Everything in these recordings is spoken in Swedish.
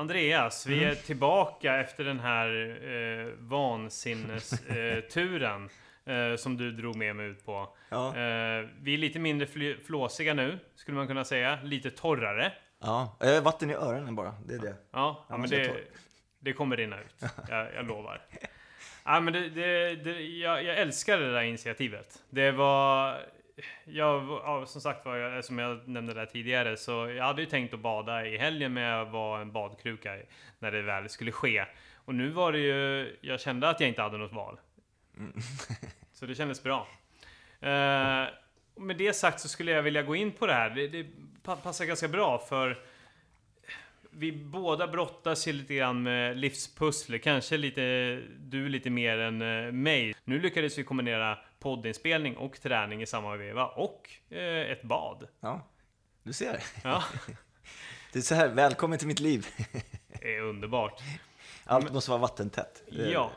Andreas, vi är tillbaka efter den här eh, vansinnesturen eh, som du drog med mig ut på. Ja. Eh, vi är lite mindre fly- flåsiga nu, skulle man kunna säga. Lite torrare. Ja, har vatten i öronen bara. Det är det. Ja, ja men det, det kommer rinna ut. Jag, jag lovar. Ja, men det, det, det, jag, jag älskar det där initiativet. Det var... Jag, ja, som sagt var, som jag nämnde där tidigare, så jag hade ju tänkt att bada i helgen, men jag var en badkruka när det väl skulle ske. Och nu var det ju... Jag kände att jag inte hade något val. Så det kändes bra. Eh, med det sagt så skulle jag vilja gå in på det här. Det, det pa- passar ganska bra för vi båda brottas ju lite grann med livspussel. Kanske lite, du lite mer än eh, mig. Nu lyckades vi kombinera poddinspelning och träning i samma veva och eh, ett bad. Ja, du ser. Ja, Det är så här, välkommen till mitt liv. det är underbart. Allt måste vara vattentätt. Det- Ja.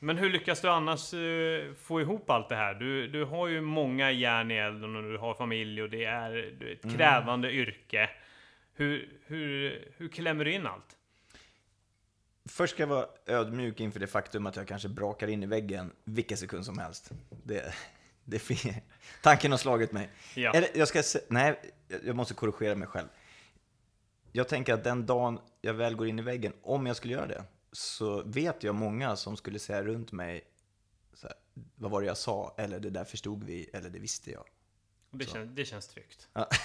Men hur lyckas du annars eh, få ihop allt det här? Du, du har ju många järn i elden och du har familj och det är, ett krävande yrke. Hur, hur, hur klämmer du in allt? Först ska jag vara ödmjuk inför det faktum att jag kanske brakar in i väggen vilken sekund som helst. Det, det. Tanken har slagit mig. Ja. Eller, jag ska nej, jag- måste korrigera mig själv. Jag tänker att den dagen jag väl går in i väggen, om jag skulle göra det, så vet jag många som skulle säga runt mig, här, vad var det jag sa? Eller det där förstod vi, eller det visste jag. Det, känns, det känns tryggt. Ja.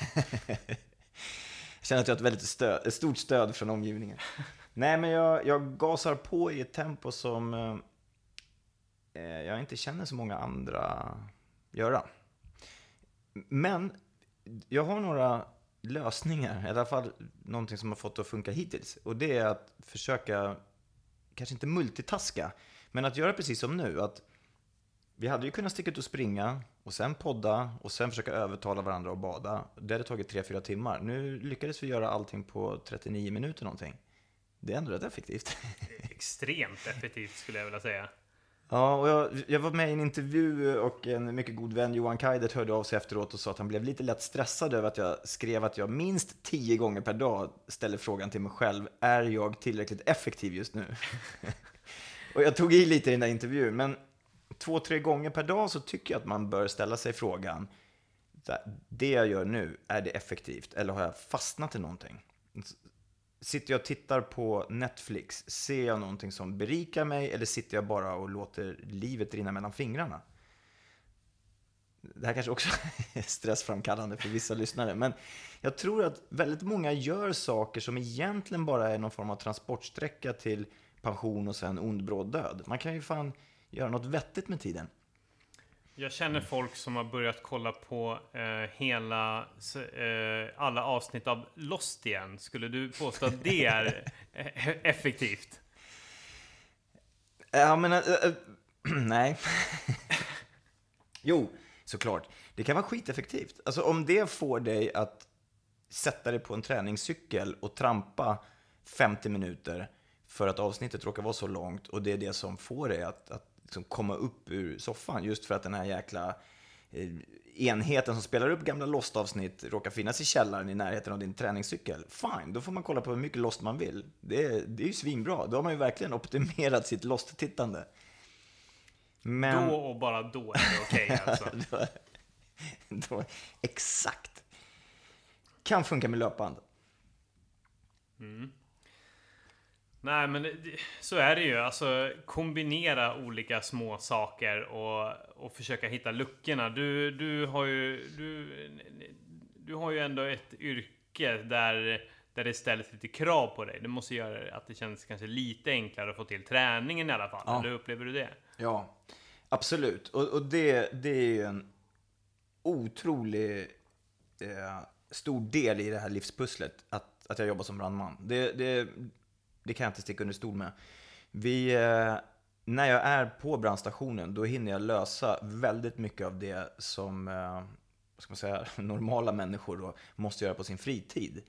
känner att jag har ett väldigt stöd, ett stort stöd från omgivningen. Nej, men jag, jag gasar på i ett tempo som eh, eh, jag inte känner så många andra göra. Men jag har några lösningar, i alla fall någonting som har fått det att funka hittills. Och det är att försöka, kanske inte multitaska, men att göra precis som nu. Att vi hade ju kunnat sticka ut och springa och sen podda och sen försöka övertala varandra att bada. Det hade tagit 3-4 timmar. Nu lyckades vi göra allting på 39 minuter någonting. Det är ändå rätt effektivt. Extremt effektivt skulle jag vilja säga. Ja, och jag, jag var med i en intervju och en mycket god vän, Johan Kaidert, hörde av sig efteråt och sa att han blev lite lätt stressad över att jag skrev att jag minst tio gånger per dag ställer frågan till mig själv, är jag tillräckligt effektiv just nu? och jag tog i lite i den där intervjun, men två, tre gånger per dag så tycker jag att man bör ställa sig frågan, det jag gör nu, är det effektivt eller har jag fastnat i någonting? Sitter jag och tittar på Netflix, ser jag någonting som berikar mig eller sitter jag bara och låter livet rinna mellan fingrarna? Det här kanske också är stressframkallande för vissa lyssnare, men jag tror att väldigt många gör saker som egentligen bara är någon form av transportsträcka till pension och sen ond bråd död. Man kan ju fan göra något vettigt med tiden. Jag känner folk som har börjat kolla på eh, hela, eh, alla avsnitt av Lost igen. Skulle du påstå att det är eh, effektivt? Ja, men... Äh, äh, nej. jo, såklart. Det kan vara skiteffektivt. Alltså om det får dig att sätta dig på en träningscykel och trampa 50 minuter för att avsnittet råkar vara så långt och det är det som får dig att, att liksom komma upp ur soffan just för att den här jäkla eh, enheten som spelar upp gamla Lost-avsnitt råkar finnas i källaren i närheten av din träningscykel. Fine, då får man kolla på hur mycket Lost man vill. Det är, det är ju svinbra. Då har man ju verkligen optimerat sitt Lost-tittande. Men... Då och bara då är det okej alltså. då, då, exakt. Kan funka med löpband. Nej men det, så är det ju. Alltså kombinera olika små saker och, och försöka hitta luckorna. Du, du har ju... Du, du har ju ändå ett yrke där, där det ställs lite krav på dig. Det måste göra att det känns kanske lite enklare att få till träningen i alla fall. Ja. Eller upplever du det? Ja, absolut. Och, och det, det är ju en otrolig eh, stor del i det här livspusslet, att, att jag jobbar som brandman. Det, det, det kan jag inte sticka under stol med. Vi, eh, när jag är på brandstationen, då hinner jag lösa väldigt mycket av det som eh, vad ska man säga, normala människor då måste göra på sin fritid.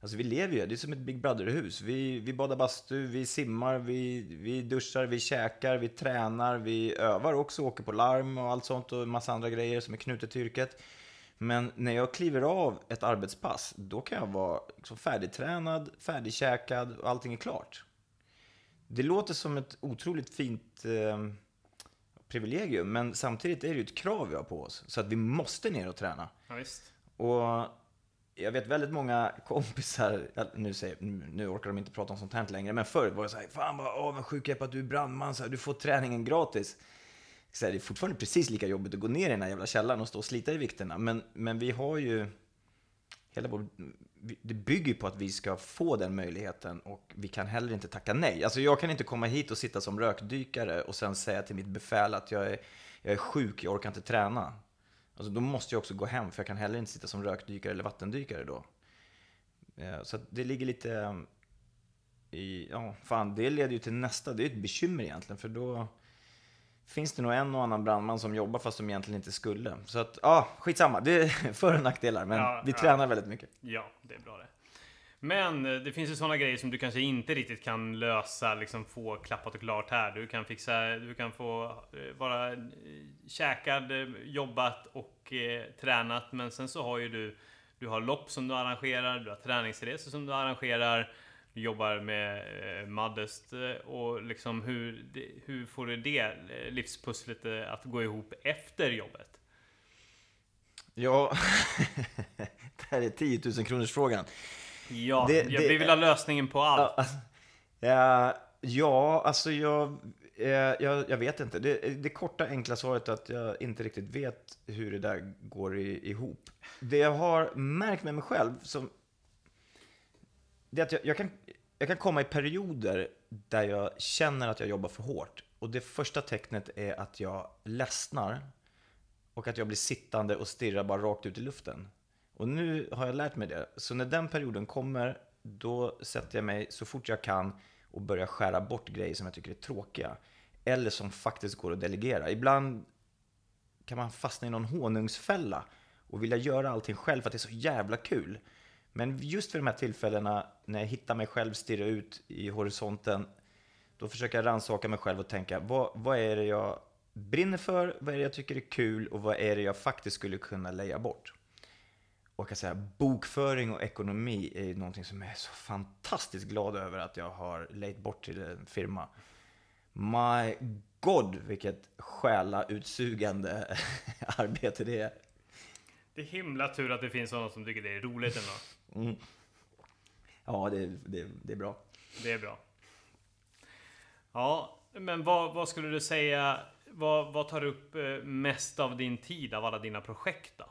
Alltså vi lever ju, det är som ett Big Brother-hus. Vi, vi badar bastu, vi simmar, vi, vi duschar, vi käkar, vi tränar, vi övar också, åker på larm och allt sånt och en massa andra grejer som är knutet till yrket. Men när jag kliver av ett arbetspass, då kan jag vara liksom färdigtränad, färdigkäkad och allting är klart. Det låter som ett otroligt fint eh, privilegium, men samtidigt är det ju ett krav vi har på oss. Så att vi måste ner och träna. Ja. Och jag vet väldigt många kompisar, nu, säger, nu orkar de inte prata om sånt här längre, men förr var det så här, fan vad avundsjuk jag är på att du är brandman, så här, du får träningen gratis. Så här, det är fortfarande precis lika jobbigt att gå ner i den här jävla källaren och stå och slita i vikterna, men, men vi har ju, hela vår, det bygger på att vi ska få den möjligheten och vi kan heller inte tacka nej. Alltså jag kan inte komma hit och sitta som rökdykare och sen säga till mitt befäl att jag är, jag är sjuk, jag orkar inte träna. Alltså då måste jag också gå hem, för jag kan heller inte sitta som rökdykare eller vattendykare då. Eh, så det ligger lite eh, i, ja, fan det leder ju till nästa, det är ett bekymmer egentligen, för då finns det nog en och annan brandman som jobbar fast de egentligen inte skulle. Så att, ja, skitsamma, det är för och nackdelar, men Ja, vi ja. tränar väldigt mycket. Ja, det är bra det. Men eh, det finns ju sådana grejer som du kanske inte riktigt kan lösa, liksom få klappat och klart här. Du kan fixa, du kan få eh, vara eh, käkad, jobbat och eh, tränat. Men sen så har ju du, du har lopp som du arrangerar, du har träningsresor som du arrangerar. Jobbar med eh, Modest eh, och liksom hur, hur får du det eh, livspusslet eh, att gå ihop efter jobbet? Ja, det här är 10 000 kronors frågan. Ja, Det- det- vi vill ha lösningen på allt. Ja, alltså, ja, alltså jag, jag, jag vet inte. Det, det korta enkla svaret är att jag inte riktigt vet hur det där går ihop. Det jag har märkt med mig själv, som, det är att jag, jag, kan, jag kan komma i perioder där jag känner att jag jobbar för hårt. Och det första tecknet är att jag ledsnar och att jag blir sittande och stirrar bara rakt ut i luften. Och nu har jag lärt mig det. Så när den perioden kommer, då sätter jag mig så fort jag kan och börjar skära bort grejer som jag tycker är tråkiga. Eller som faktiskt går att delegera. Ibland kan man fastna i någon honungsfälla och vilja göra allting själv för att det är så jävla kul. Men just vid de här tillfällena när jag hittar mig själv stirra ut i horisonten, då försöker jag rannsaka mig själv och tänka, vad, vad är det jag brinner för, vad är det jag tycker är kul och vad är det jag faktiskt skulle kunna leja bort? Och jag kan säga, bokföring och ekonomi är ju någonting som jag är så fantastiskt glad över att jag har lejt bort till en firma. My God, vilket själautsugande arbete det är. Det är himla tur att det finns sådana som tycker det är roligt ändå. Mm. Ja, det, det, det är bra. Det är bra. Ja, men vad, vad skulle du säga? Vad, vad tar upp eh, mest av din tid av alla dina projekt då?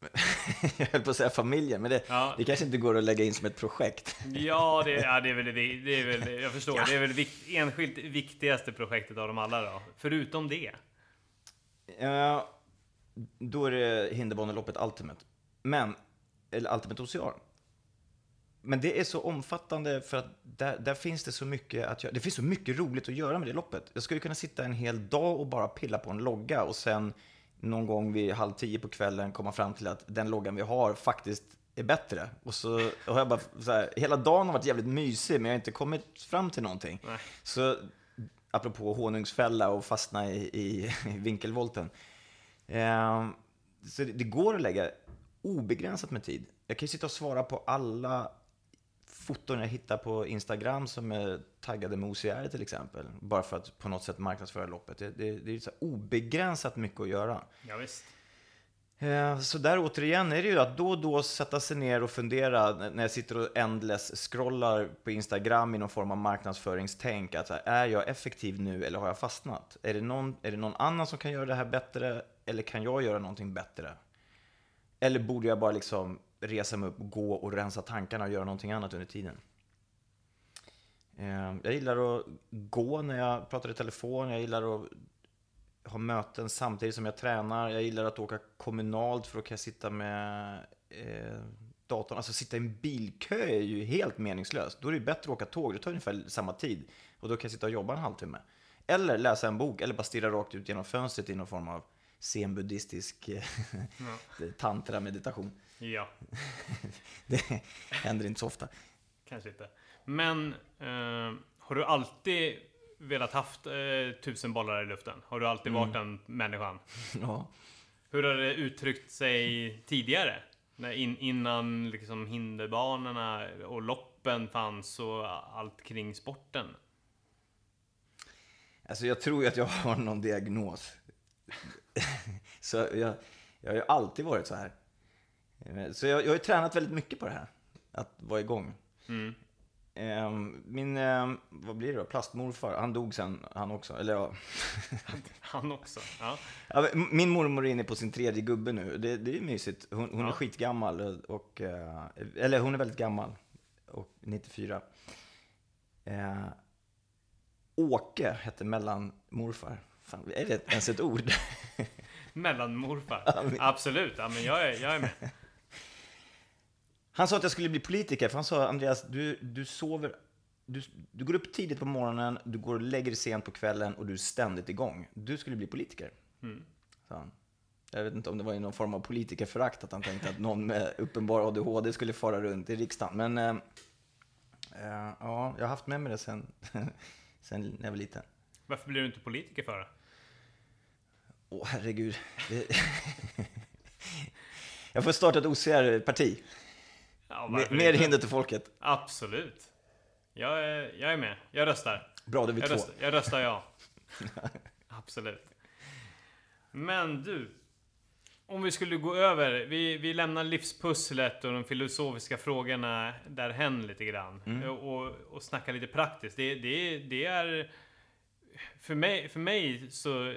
Jag höll på att säga familjen, men det, Ja. det kanske inte går att lägga in som ett projekt. Ja, det, ja, det är väl det, är väl, jag förstår. Det är väl vik, enskilt viktigaste projektet av dem alla då. Förutom det. Ja, då är det Hinderbane-loppet Ultimate. Men, eller Ultimate Ocean. Men det är så omfattande för att där, där finns det så mycket att göra. Det finns så mycket roligt att göra med det loppet. Jag skulle kunna sitta en hel dag och bara pilla på en logga och sen någon gång vid halv tio på kvällen komma fram till att den loggan vi har faktiskt är bättre. Och så har jag bara så här, hela dagen har varit jävligt mysig men jag har inte kommit fram till någonting. Nej. Så apropå honungsfälla och fastna i, i, i vinkelvolten. Ehm, så det, det går att lägga obegränsat med tid. Jag kan ju sitta och svara på alla foton jag hittar på Instagram som är taggade med OCR till exempel. Bara för att på något sätt marknadsföra loppet. Det, det, det är så obegränsat mycket att göra. Ja, visst. Eh, så där återigen är det ju att då och då sätta sig ner och fundera när jag sitter och endless scrollar på Instagram i någon form av marknadsföringstänk. Att här, är jag effektiv nu eller har jag fastnat? Är det, någon, är det någon annan som kan göra det här bättre eller kan jag göra någonting bättre? Eller borde jag bara liksom resa mig upp, gå och rensa tankarna och göra någonting annat under tiden? Eh, jag gillar att gå när jag pratar i telefon, jag gillar att ha möten samtidigt som jag tränar. Jag gillar att åka kommunalt för då kan jag sitta med eh, datorn. Alltså sitta i en bilkö är ju helt meningslöst. Då är det bättre att åka tåg, det tar ungefär samma tid. Och då kan jag sitta och jobba en halvtimme. Eller läsa en bok, eller bara stirra rakt ut genom fönstret i någon form av zen-buddhistisk eh, tantra-meditation. Ja, Det händer inte så ofta. kanske inte. Men eh, har du alltid velat haft eh, tusen bollar i luften? Har du alltid varit den människan? Ja. Hur har det uttryckt sig tidigare? När in, innan liksom hinderbanorna och loppen fanns och allt kring sporten? Alltså jag tror ju att jag har någon diagnos. så jag, jag har ju alltid varit så här. Så jag, jag har ju tränat väldigt mycket på det här. Att vara igång. Mm. Ehm, Min, ehm, vad blir det då? Plastmorfar, han dog sen han också. Eller ja. Han också. Ja. Min mormor är inne på sin tredje gubbe nu. Det, det är mysigt. Hon, hon är Ja. skitgammal. Och, eh, eller hon är väldigt gammal. Och 94. Eh, Åke hette mellanmorfar. Fan, är det ens ett ord? Mellanmorfar. Absolut. Ja, men jag är, jag är med. Han sa att jag skulle bli politiker, för han sa Andreas, du, du sover... Du, du går upp tidigt på morgonen, du går och lägger dig sent på kvällen och du är ständigt igång. Du skulle bli politiker. Mm. han. Jag vet inte om det var i någon form av politikerförakt att han tänkte att någon med uppenbar ADHD skulle fara runt i riksdagen. Men eh, eh, ja, jag har haft med mig det sen, sen när jag var liten. Varför blir du inte politiker för? Åh, herregud. Jag får starta ett OCR-parti. Ja, Mer, mer hinder till folket. Absolut. Jag är, jag är med. Jag röstar. Bra, är vi Jag två. röstar, jag röstar ja. Absolut. Men du. Om vi skulle gå över. Vi, vi lämnar livspusslet och de filosofiska frågorna därhen lite grann. Mm. Och, och snacka lite praktiskt. Det, det, det är... För mig, för mig så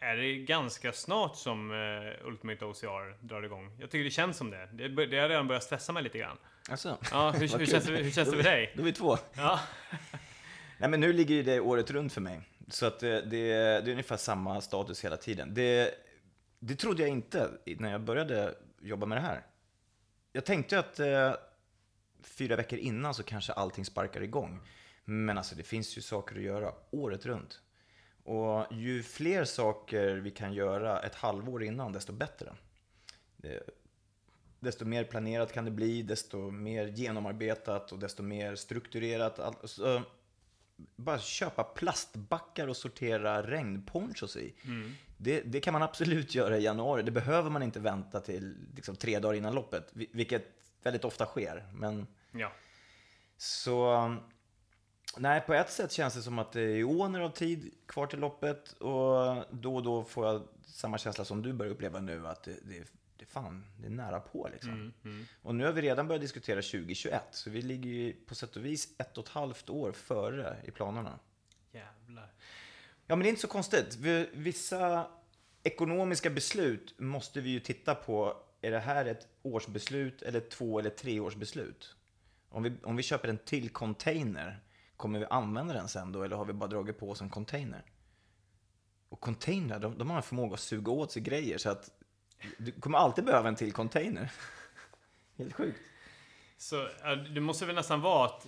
är det ganska snart som uh, Ultimate OCR drar igång. Jag tycker det känns som det. Det, det har redan börjat stressa mig lite grann. Alltså, Ja, hur, hur, kul. känns, det, hur känns det för dig? Då är vi två. Ja. Nej, men nu ligger det året runt för mig. Så att det, det, det är ungefär samma status hela tiden. Det, det trodde jag inte när jag började jobba med det här. Jag tänkte att eh, fyra veckor innan så kanske allting sparkar igång. Men alltså det finns ju saker att göra året runt. Och ju fler saker vi kan göra ett halvår innan, desto bättre. Det, desto mer planerat kan det bli, desto mer genomarbetat och desto mer strukturerat. Allt- Så, bara köpa plastbackar och sortera regnponchos i. Det, det kan man absolut göra i januari. Det behöver man inte vänta till liksom, tre dagar innan loppet, vi- vilket väldigt ofta sker. Men ja. så... Nej, på ett sätt känns det som att det är åner av tid kvar till loppet och då och då får jag samma känsla som du börjar uppleva nu att det, det, det, fan, det är nära på liksom. Mm, mm. Och nu har vi redan börjat diskutera 2021, så vi ligger ju på sätt och vis ett och ett halvt år före i planerna. Jävlar. Ja, men det är inte så konstigt. Vi- Vissa ekonomiska beslut måste vi ju titta på. Är det här ett årsbeslut eller två eller tre års beslut? Om vi, om vi köper en till container, kommer vi använda den sen då eller har vi bara dragit på oss en container? Och containrar, de, de har en förmåga att suga åt sig grejer så att du kommer alltid behöva en till container. Helt sjukt. Så ja, det måste väl nästan vara att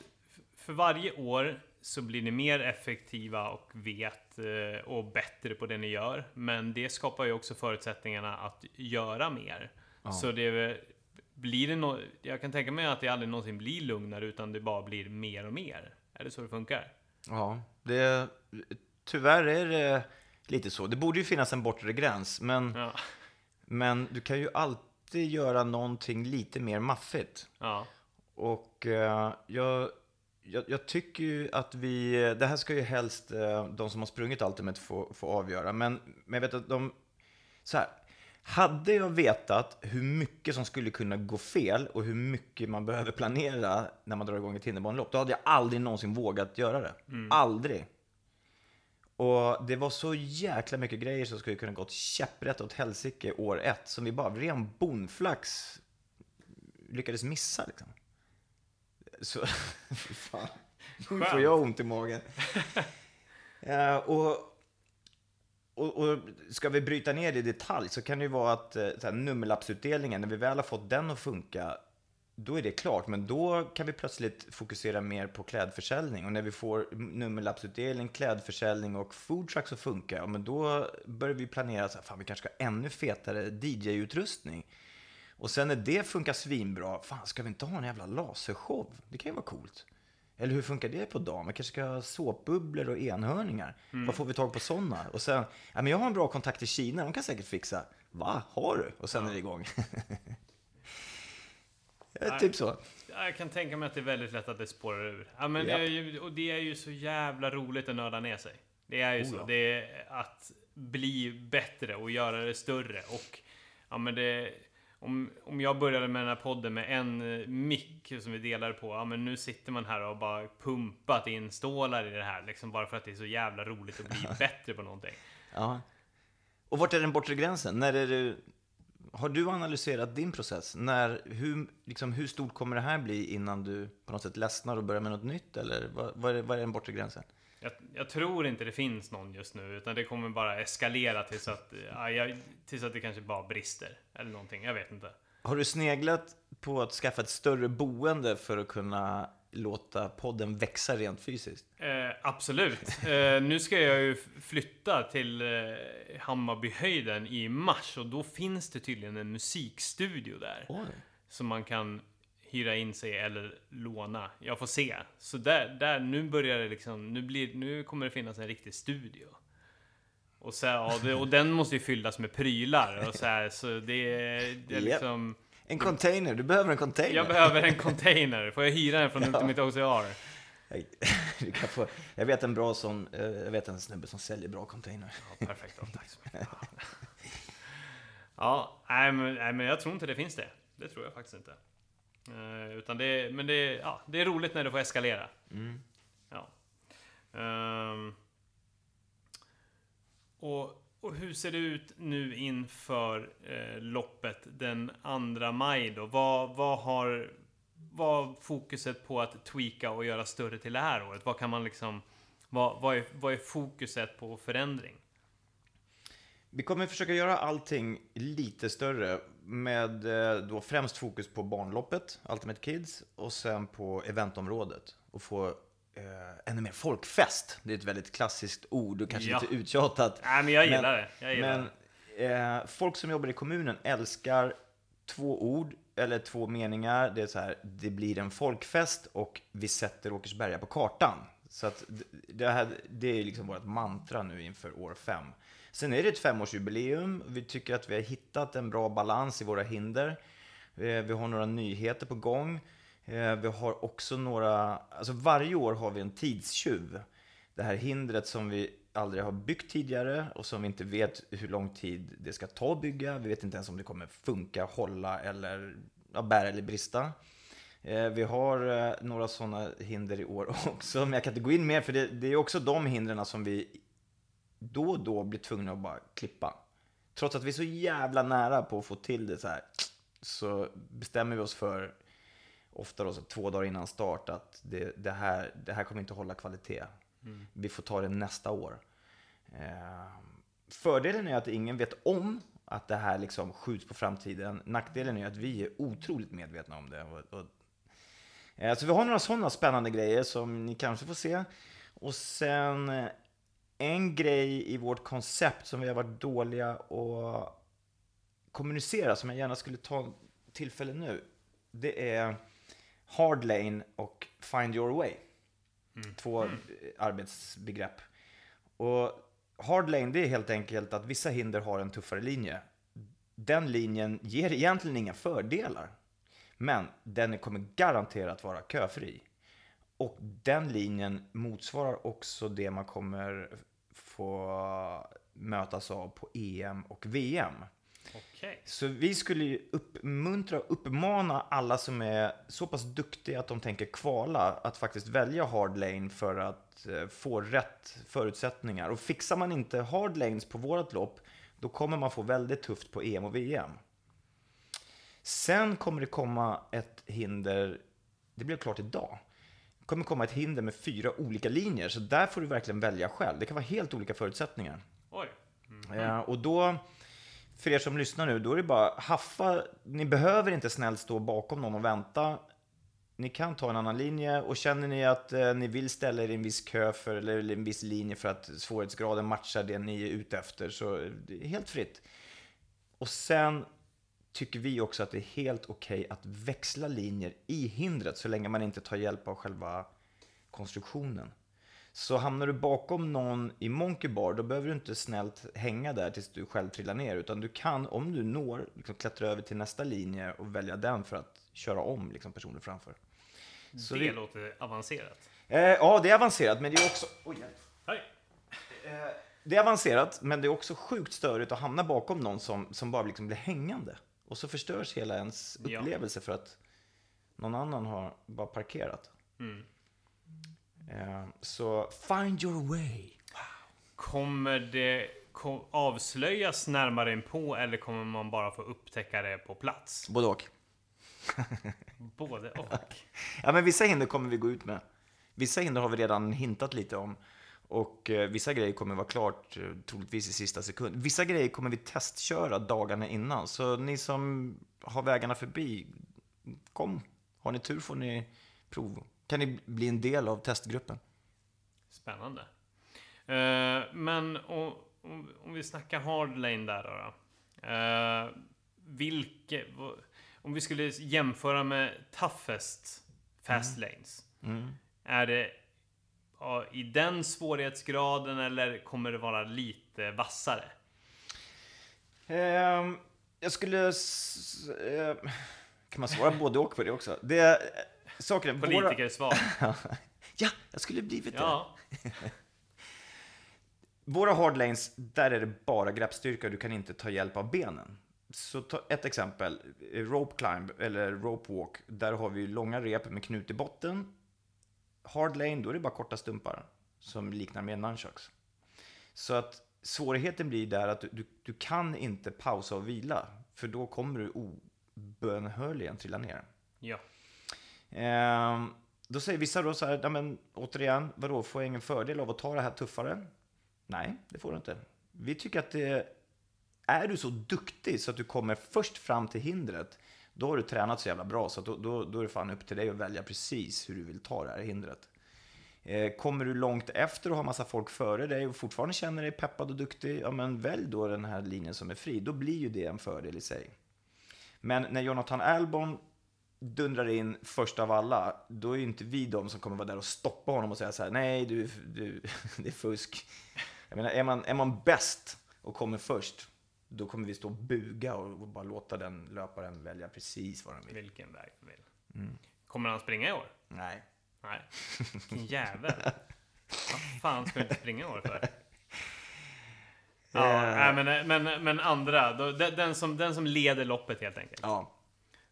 för varje år så blir ni mer effektiva och vet eh, och bättre på det ni gör. Men det skapar ju också förutsättningarna att göra mer. Så det blir det no- Jag kan tänka mig att det aldrig någonsin blir lugnare utan det bara blir mer och mer. Är det så det funkar? Ja, det, tyvärr är det lite så. Det borde ju finnas en bortre gräns, men, Ja. men du kan ju alltid göra någonting lite mer maffigt. Ja. Och eh, jag, jag, jag tycker ju att vi, det här ska ju helst eh, de som har sprungit Ultimate få, få avgöra, men, men jag vet att de, så här, hade jag vetat hur mycket som skulle kunna gå fel och hur mycket man behöver planera när man drar igång ett hinderbanelopp, då hade jag aldrig någonsin vågat göra det. Aldrig. Och det var så jäkla mycket grejer som skulle kunna gått käpprätt åt helsike år ett, som vi bara av ren bonflax lyckades missa liksom. Så, fan. Nu får jag ont i magen. Ja, och, och, och ska vi bryta ner det i detalj så kan det ju vara att eh, så här, nummerlappsutdelningen, när vi väl har fått den att funka, då är det klart. Men då kan vi plötsligt fokusera mer på klädförsäljning. Och när vi får nummerlappsutdelning, klädförsäljning och foodtrucks att funka, ja, men då börjar vi planera så här, fan vi kanske ska ha ännu fetare DJ-utrustning. Och sen när det funkar svinbra, fan ska vi inte ha en jävla lasershow? Det kan ju vara coolt. Eller hur funkar det på dagen? Man kanske ska ha såpbubblor och enhörningar. Var får vi tag på sådana? Och sen, ja, men jag har en bra kontakt i Kina, de kan säkert fixa. Va, har du? Och sen är det igång. ja, typ så. Jag kan tänka mig att det är väldigt lätt att det spårar ur. Ja, men det Japp. är ju, och det är ju så jävla roligt att nörda ner sig. Det är ju Oh, så. ja. Det är att bli bättre och göra det större. Och ja, men det, om, om jag började med den här podden med en eh, mick som vi delar på. Ja, men nu sitter man här och bara pumpat in stålar i det här. Liksom bara för att det är så jävla roligt att bli bättre på någonting. Ja. Och vart är den bortre gränsen? När är det, har du analyserat din process? När, hur, liksom, hur stort kommer det här bli innan du på något sätt ledsnar och börjar med något nytt? Eller vad, vad, är, vad är den bortre gränsen? Jag, jag tror inte det finns någon just nu, utan det kommer bara eskalera tills att, ja, jag, tills att det kanske bara brister. Eller någonting, jag vet inte. Har du sneglat på att skaffa ett större boende för att kunna låta podden växa rent fysiskt? Eh, absolut. Eh, nu ska jag ju flytta till eh, Hammarbyhöjden i mars och då finns det tydligen en musikstudio där. Oj. Som man kan hyra in sig eller låna. Jag får se. Så där, där nu börjar det liksom, nu, blir, nu kommer det finnas en riktig studio. Och, så, här, och, den måste ju fyllas med prylar och så här, så det, det är liksom... En container, du behöver en container. Jag behöver en container. Får jag hyra den från Ultimate OCR? Du kan få, jag vet en bra sån, eh, jag vet en snubbe som säljer bra container. Ja, perfekt. Ja, tack så mycket. Ja, nej men, nej men jag tror inte det finns det. Det tror jag faktiskt inte. Eh, utan det, men det, ja, det är roligt när det får eskalera. Mm. Ja. Ehm, och, och hur ser det ut nu inför eh, loppet den 2 maj då? Vad, vad har vad fokuset på att tweaka och göra större till det här året? Vad kan man liksom vad, vad, är, vad är fokuset på förändring? Vi kommer försöka göra allting lite större med eh, då främst fokus på barnloppet, Ultimate Kids, och sen på eventområdet. Och få eh, ännu mer folkfest. Det är ett väldigt klassiskt ord och kanske Ja. lite uttjatat. Nej, men jag Men- gillar det. Jag gillar Men eh, folk som jobbar i kommunen älskar två ord eller två meningar. Det är så här, det blir en folkfest och vi sätter Åkersberga på kartan. Så att det, här, det är liksom vårt mantra nu inför år fem. Sen är det ett femårsjubileum. Vi tycker att vi har hittat en bra balans i våra hinder. Eh, vi har några nyheter på gång. Eh, vi har också några, alltså varje år har vi en tidstjuv. Det här hindret som vi aldrig har byggt tidigare och som vi inte vet hur lång tid det ska ta att bygga. Vi vet inte ens om det kommer funka, hålla eller ja, bära eller brista. Eh, vi har några sådana hinder i år också, men jag kan inte gå in mer för det, det är också de hindren som vi då och då blir tvungna att bara klippa. Trots att vi är så jävla nära på att få till det så här, så bestämmer vi oss för, ofta då så två dagar innan start, att det, det, här, det här kommer inte hålla kvalitet. Vi får ta det nästa år. Eh, fördelen är att ingen vet om att det här liksom skjuts på framtiden. Nackdelen är att vi är otroligt medvetna om det. Och, och, eh, så vi har några sådana spännande grejer som ni kanske får se. Och sen eh, en grej i vårt koncept som vi har varit dåliga att kommunicera, som jag gärna skulle ta tillfälle nu. Det är hard lane och find your way. Två eh, arbetsbegrepp. Och hard lane, det är helt enkelt att vissa hinder har en tuffare linje. Den linjen ger egentligen inga fördelar. Men den kommer garanterat vara köfri. Och den linjen motsvarar också det man kommer få mötas av på EM och VM. Okej. Så vi skulle ju uppmuntra och uppmana alla som är så pass duktiga att de tänker kvala att faktiskt välja hard lane för att eh, få rätt förutsättningar. Och fixar man inte hard lanes på vårt lopp, då kommer man få väldigt tufft på EM och VM. Sen kommer det komma ett hinder, det blev klart idag. Kommer komma ett hinder med fyra olika linjer, så där får du verkligen välja själv. Det kan vara helt olika förutsättningar. Oj. Eh, och då, för er som lyssnar nu, då är det bara haffa. Ni behöver inte snällt stå bakom någon och vänta. Ni kan ta en annan linje och känner ni att eh, ni vill ställa er i en viss kö för, eller en viss linje för att svårighetsgraden matchar det ni är ute efter så är det helt fritt. Och sen tycker vi också att det är helt okej att växla linjer i hindret så länge man inte tar hjälp av själva konstruktionen. Så hamnar du bakom någon i Monkey Bar, då behöver du inte snällt hänga där tills du själv trillar ner. Utan du kan, om du når, liksom klättra över till nästa linje och välja den för att köra om liksom, personen framför. Så det, det- låter avancerat. Eh, ja, det är avancerat, men det är också... Oj. Hej. Eh, det är avancerat, men det är också sjukt störigt att hamna bakom någon som, som bara liksom blir hängande. Och så förstörs hela ens Ja. upplevelse för att någon annan har bara parkerat. Mm. Eh, så find your way. Kommer det avslöjas närmare in på eller kommer man bara få upptäcka det på plats? Både och. Både och. Ja, men vissa hinder kommer vi gå ut med. Vissa hinder har vi redan hintat lite om. Och eh, vissa grejer kommer vara klart eh, troligtvis i sista sekund. Vissa grejer kommer vi testköra dagarna innan. Så ni som har vägarna förbi, kom. Har ni tur får ni prov. Kan ni bli en del av testgruppen. Spännande. Eh, men om, om, om vi snackar hardlane där då. Eh, vilke, om vi skulle jämföra med toughest fast lanes. Mm. Är det i den svårighetsgraden eller kommer det vara lite vassare? Ehm, jag skulle... eh, kan man svara både och på det också? Det, saken är, våra, Politikersvar. ja, jag skulle blivit det. Ja. Våra hardlanes, där är det bara greppstyrka du kan inte ta hjälp av benen. Så ta ett exempel, rope climb eller rope walk. Där har vi långa rep med knut i botten. Hard lane, då är det bara korta stumpar som liknar mer nunchucks. Så att svårigheten blir där att du, du, du kan inte pausa och vila. För då kommer du obönhörligen trilla ner. ja. Ehm, då säger vissa då så här, men återigen, vadå, får jag ingen fördel av att ta det här tuffare? Nej, det får du inte. Vi tycker att det, är du så duktig så att du kommer först fram till hindret, då har du tränat så jävla bra så att då, då, då är det fan upp till dig att välja precis hur du vill ta det här hindret. Eh, kommer du långt efter och har massa folk före dig och fortfarande känner dig peppad och duktig, ja men välj då den här linjen som är fri. Då blir ju det en fördel i sig. Men när Jonathan Albon dundrar in först av alla, då är ju inte vi de som kommer vara där och stoppa honom och säga så här, nej du, du det är fusk. Jag menar, är man, är man bäst och kommer först, då kommer vi stå och buga och bara låta den löparen välja precis vad den vill. Vilken väg du vill. Mm. Kommer han springa i år? Nej. Nej. Vilken jävel. Vad fan ska du inte springa i år för? Ja, Eh. men, men, men andra. Då, den, den, som, den som leder loppet helt enkelt. Ja.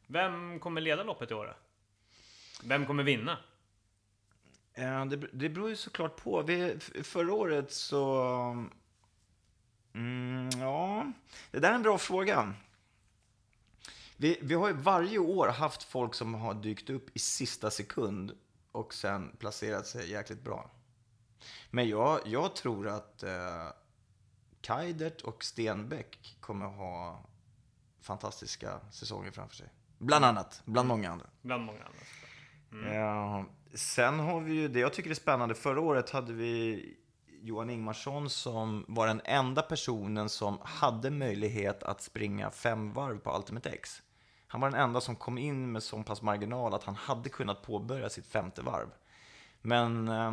Vem kommer leda loppet i år då? Vem kommer vinna? Ja, det, det beror ju såklart på. Vi, förra året så... Mm, ja, det där är en bra fråga. Vi, vi har ju varje år haft folk som har dykt upp i sista sekund och sen placerat sig jäkligt bra. Men jag, jag tror att eh, Kaidert och Stenbeck kommer ha fantastiska säsonger framför sig. Bland annat, bland många andra. Bland många andra såklart. Ja, sen har vi ju det jag tycker är spännande. Förra året hade vi Johan Ingmarsson som var den enda personen som hade möjlighet att springa fem varv på Ultimate X. Han var den enda som kom in med så pass marginal att han hade kunnat påbörja sitt femte varv. Men eh,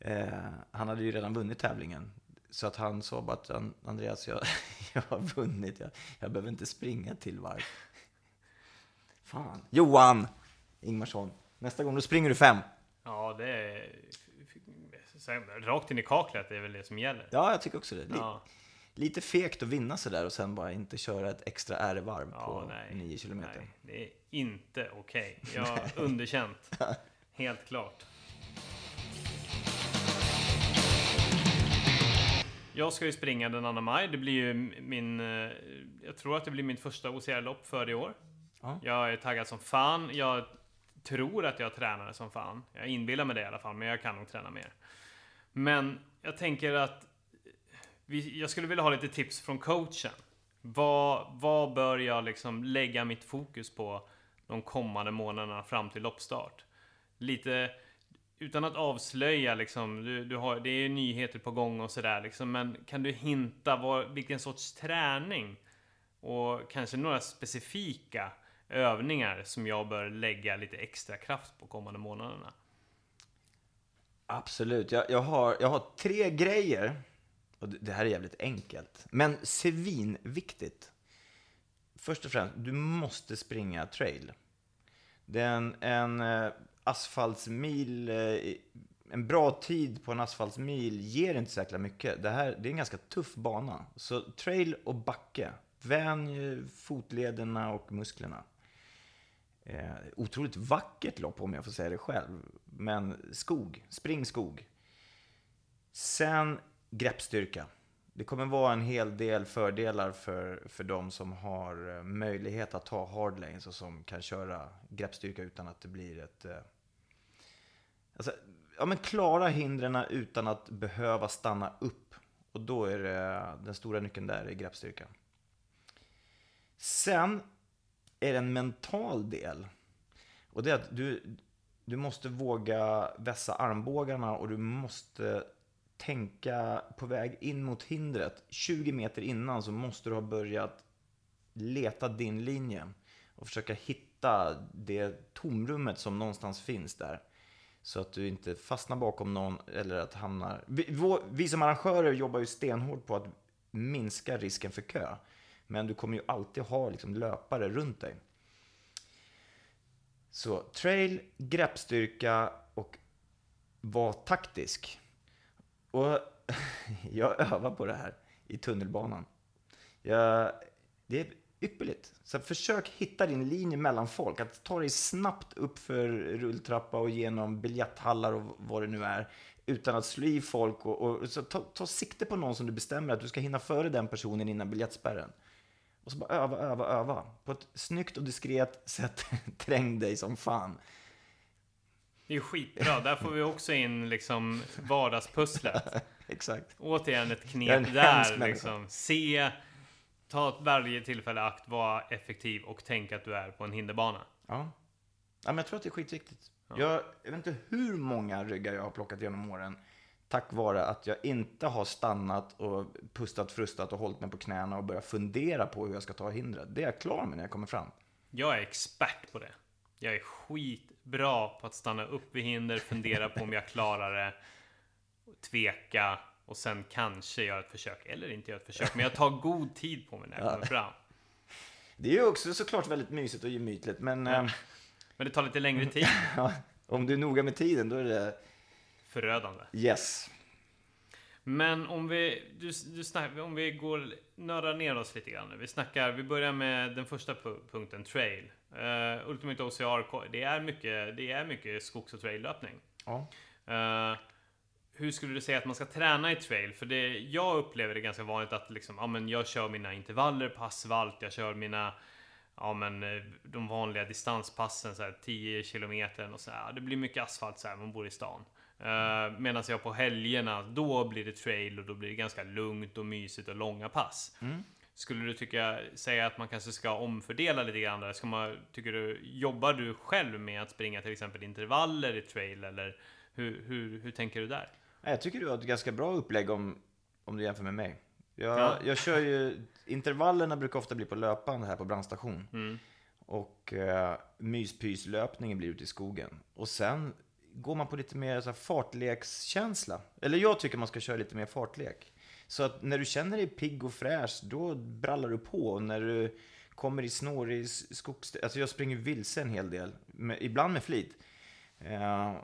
eh, han hade ju redan vunnit tävlingen. Så att han sa bara att Andreas, jag, jag har vunnit. Jag, jag behöver inte springa ett till varv. Fan. Johan Ingmarsson, nästa gång då springer du fem. Ja, det är... Rakt in i kaklet är väl det som gäller. Ja, jag tycker också det. Lite, Ja, lite fegt att vinna sådär och sen bara inte köra ett extra R-varv ja på nej. 9 kilometer. Nej, det är inte okej. Jag har underkänt. Helt klart. Jag ska ju springa den 2 maj. Det blir ju min... eh, Jag tror att det blir mitt första OCR-lopp för i år. Ja. Jag är taggad som fan. Jag tror att jag tränade som fan. Jag inbillar mig det i alla fall, men jag kan nog träna mer. Men jag tänker att vi, jag skulle vilja ha lite tips från coachen. Vad, vad bör jag liksom lägga mitt fokus på de kommande månaderna fram till loppstart? Lite utan att avslöja liksom, du, du har, det är ju nyheter på gång och sådär liksom, men kan du hinta vad, vilken sorts träning och kanske några specifika övningar som jag bör lägga lite extra kraft på kommande månaderna? Absolut. Jag, jag, har, jag har tre grejer. Och det, här är jävligt enkelt. Men svinviktigt. Först och främst, du måste springa trail. Det är en, en eh, asfaltsmil, eh, en bra tid på en asfaltsmil ger inte så jäkla mycket. Det här det är en ganska tuff bana. Så trail och backe. Vänj eh, fotlederna och musklerna. Eh, otroligt vackert lopp om jag får säga det själv. Men skog, spring skog. Sen greppstyrka. Det kommer vara en hel del fördelar för, för de som har eh, möjlighet att ta hardlanes och som kan köra greppstyrka utan att det blir ett... Eh, alltså, ja, men klara hindren utan att behöva stanna upp. Och då är det, eh, den stora nyckeln där är greppstyrkan. Sen är det en mental del. Och det är att du, du måste våga vässa armbågarna och du måste tänka på väg in mot hindret. 20 meter innan så måste du ha börjat leta din linje och försöka hitta det tomrummet som någonstans finns där. Så att du inte fastnar bakom någon eller att hamnar... Vi, vi som arrangörer jobbar ju stenhårt på att minska risken för kö. Men du kommer ju alltid ha liksom löpare runt dig. Så trail, greppstyrka och var taktisk. Och jag övar på det här i tunnelbanan. Jag, det är ypperligt. Så försök hitta din linje mellan folk. Att ta dig snabbt upp för rulltrappa och genom biljetthallar och vad det nu är. Utan att slå i folk och, och så ta, ta sikte på någon som du bestämmer att du ska hinna före den personen innan biljettspärren. Och så bara öva, öva, öva. På ett snyggt och diskret sätt träng dig som fan. Det är skitbra. Där får vi också in liksom vardagspusslet. Exakt. Återigen ett knep där. Liksom. Se, ta varje tillfälle akt, vara effektiv och tänk att du är på en hinderbana. Ja. ja men jag tror att det är skitviktigt. Ja. Jag, jag vet inte hur många ryggar jag har plockat genom åren tack vare att jag inte har stannat och pustat, frustat och hållit mig på knäna och börjat fundera på hur jag ska ta hindret. Det är jag klar med när jag kommer fram. Jag är expert på det. Jag är skitbra på att stanna upp vid hinder, fundera på om jag klarar det, tveka och sen kanske göra ett försök eller inte göra ett försök. Men jag tar god tid på mig när jag kommer fram. Det är ju också såklart väldigt mysigt och gemytligt, men... Ja. Men det tar lite längre tid. om du är noga med tiden, då är det förödande. Yes. Men om vi, du, du snack, om vi går, nördar ner oss lite grann. Vi snackar, vi börjar med den första punkten, trail. Uh, Ultimate OCR, det är mycket, det är mycket skogs och traillöpning. Ja. Uh, hur skulle du säga att man ska träna i trail? För det, jag upplever det ganska vanligt att liksom, ja, men jag kör mina intervaller på asfalt, jag kör mina ja, men, eh, de vanliga distanspassen, så här, 10 kilometer och så här. Det blir mycket asfalt så här, man bor i stan. Uh, Medan jag på helgerna, då blir det trail och då blir det ganska lugnt och mysigt och långa pass. Mm. Skulle du tycka, säga att man kanske ska omfördela lite grann där? Ska man, tycker du, jobbar du själv med att springa till exempel intervaller i trail eller hur, hur, hur tänker du där? Jag tycker du har ett ganska bra upplägg om, om du jämför med mig. Jag, ja. jag kör ju, intervallerna brukar ofta bli på löpande här på brandstation. Mm. Och eh, myspyslöpningen blir ute i skogen. Och sen går man på lite mer så här, fartlekskänsla. Eller jag tycker man ska köra lite mer fartlek. Så att när du känner dig pigg och fräsch, då brallar du på. Och när du kommer i snårig skogs... Alltså jag springer vilse en hel del. Med, ibland med flit. Uh,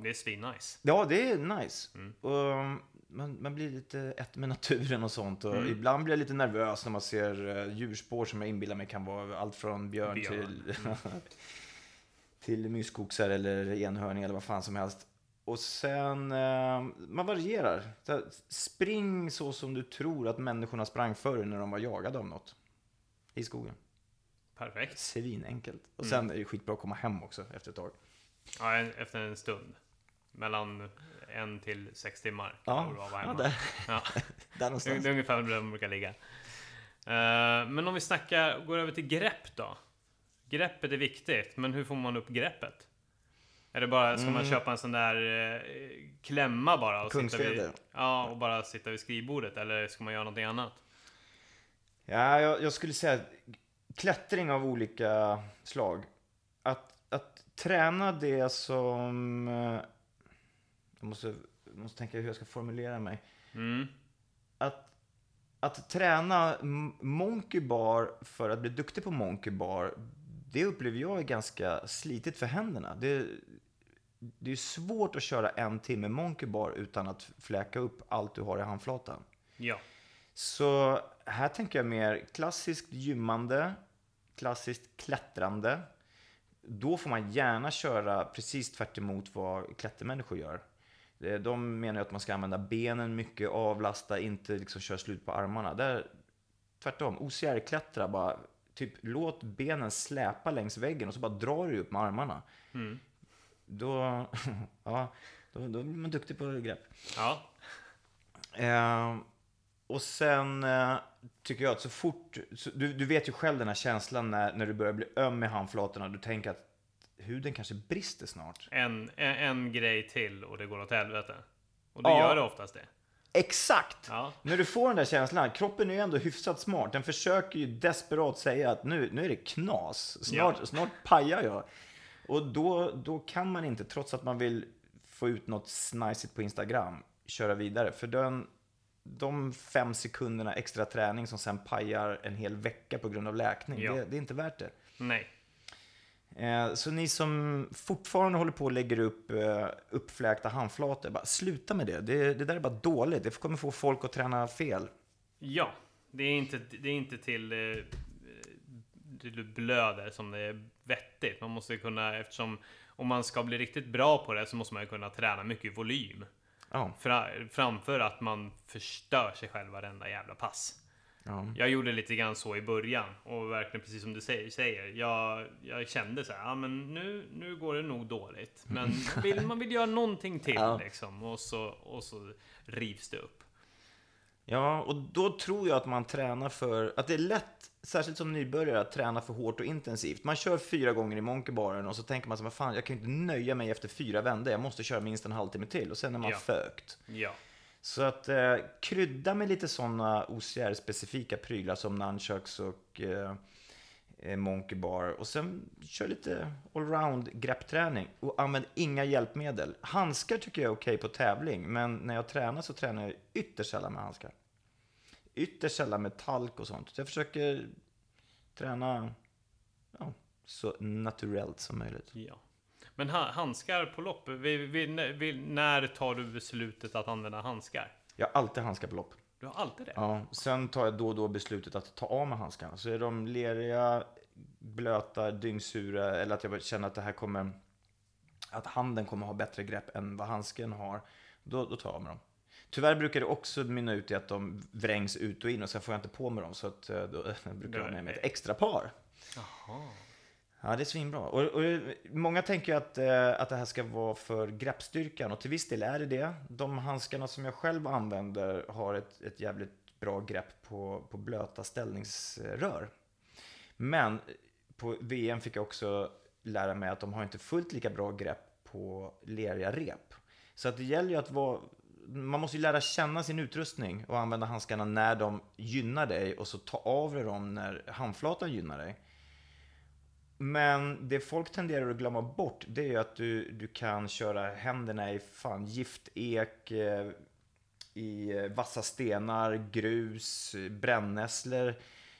det är svinnice. Ja, det är nice. Mm. Och man, man blir lite ett med naturen och sånt. Och mm. Ibland blir jag lite nervös när man ser uh, djurspår som jag inbillar mig kan vara allt från björn, björn. till... Mm. till myskoxar eller enhörning eller vad fan som helst. Och sen, eh, man varierar. Så spring så som du tror att människorna sprang förr när de var jagade av något. I skogen. Perfekt. Svinenkelt. Och sen mm. är det skitbra att komma hem också efter ett tag. Ja, efter en stund. Mellan en till sex timmar. Ja, ja där. Ja. där någonstans. Det är ungefär där de brukar ligga. Uh, men om vi snackar, går över till grepp då. Greppet är viktigt, men hur får man upp greppet? Är det bara, ska mm. man köpa en sån där eh, klämma bara? Och sitta vid, ja, och bara sitta vid skrivbordet? Eller ska man göra någonting annat? Ja, jag, jag skulle säga klättring av olika slag. Att, att träna det som... eh, Jag måste, måste tänka hur jag ska formulera mig. Mm. Att, att träna monkey bar för att bli duktig på monkey bar, det upplever jag är ganska slitigt för händerna. Det, det är svårt att köra en timme monkey bar utan att fläka upp allt du har i handflatan. Ja. Så här tänker jag mer klassiskt gymmande, klassiskt klättrande. Då får man gärna köra precis tvärt vad klättermänniskor gör. Eh, De menar att man ska använda benen mycket, avlasta, inte liksom köra slut på armarna. Där, tvärtom, OCR-klättra bara, typ låt benen släpa längs väggen och så bara drar du upp med armarna. Mm. Då, ja, då, då blir man duktig på grepp. Ja. Eh, och sen eh, tycker jag att så fort, så, du, du vet ju själv den här känslan när, när du börjar bli öm i handflatorna, du tänker att huden kanske brister snart. En, en, en grej till och det går åt helvete. Och det Ja. gör det oftast det. Exakt! Ja. När du får den där känslan, kroppen är ju ändå hyfsat smart. Den försöker ju desperat säga att nu, nu är det knas. Snart, Ja. snart pajar jag. Och då, då kan man inte, trots att man vill få ut något snajsigt på Instagram, köra vidare. För den, de fem sekunderna extra träning som sen pajar en hel vecka på grund av läkning, Ja. det, det är inte värt det. Nej. Eh, Så ni som fortfarande håller på och lägger upp eh, uppfläkta handflator, bara sluta med det. det. Det där är bara dåligt. Det kommer få folk att träna fel. Ja. Det är inte, det är inte till, eh, du blöder som det är vettigt. Man måste kunna, eftersom om man ska bli riktigt bra på det så måste man kunna träna mycket volym. Fra, framför att man förstör sig själv varenda jävla pass. Ja. Jag gjorde lite grann så i början och verkligen precis som du säger, jag, jag kände så här, ja men nu, nu går det nog dåligt. Men man vill, man vill göra någonting till Ja. liksom och så, och så rivs det upp. ja, och då tror jag att man tränar för... Att det är lätt, särskilt som nybörjare, att träna för hårt och intensivt. Man kör fyra gånger i monkeybaren och så tänker man så vad fan, jag kan ju inte nöja mig efter fyra vändor. Jag måste köra minst en halvtimme till och sen är man Ja. fökt. Ja, så att eh, krydda med lite sådana OCR-specifika prylar som nunchucks och eh, eh, monkey bar. Och sen kör lite allround greppträning. Och använd inga hjälpmedel. Handskar tycker jag är okej på tävling, men när jag tränar så tränar jag ytterst sällan med handskar. Ytterst sällan med talk och sånt. Så jag försöker träna ja, så naturellt som möjligt. ja. Men ha, handskar på lopp, vi, vi, vi, när tar du beslutet att använda handskar? Jag har alltid handskar på lopp. Du har alltid det? Ja, sen tar jag då och då beslutet att ta av mig handskarna. Så är de leriga, blöta, dyngsura eller att jag känner att det här kommer... Att handen kommer ha bättre grepp än vad handsken har. Då, då tar jag av mig dem. Tyvärr brukar det också mynna ut i att de vrängs ut och in och sen får jag inte på mig dem. Så att, eh, då brukar jag ha med mig ett extra par. Jaha. Ja, det är svinbra. Och, och många tänker ju att, eh, att det här ska vara för greppstyrkan och till viss del är det det. De handskarna som jag själv använder har ett, ett jävligt bra grepp på, på blöta ställningsrör. Men på VM fick jag också lära mig att de har inte fullt lika bra grepp på leriga rep. Så att det gäller ju att vara man måste ju lära känna sin utrustning och använda handskarna när de gynnar dig och så ta av dig dem när handflatan gynnar dig. Men det folk tenderar att glömma bort, det är ju att du, du kan köra händerna i fan giftek, eh, i eh, vassa stenar, grus, brännässlor.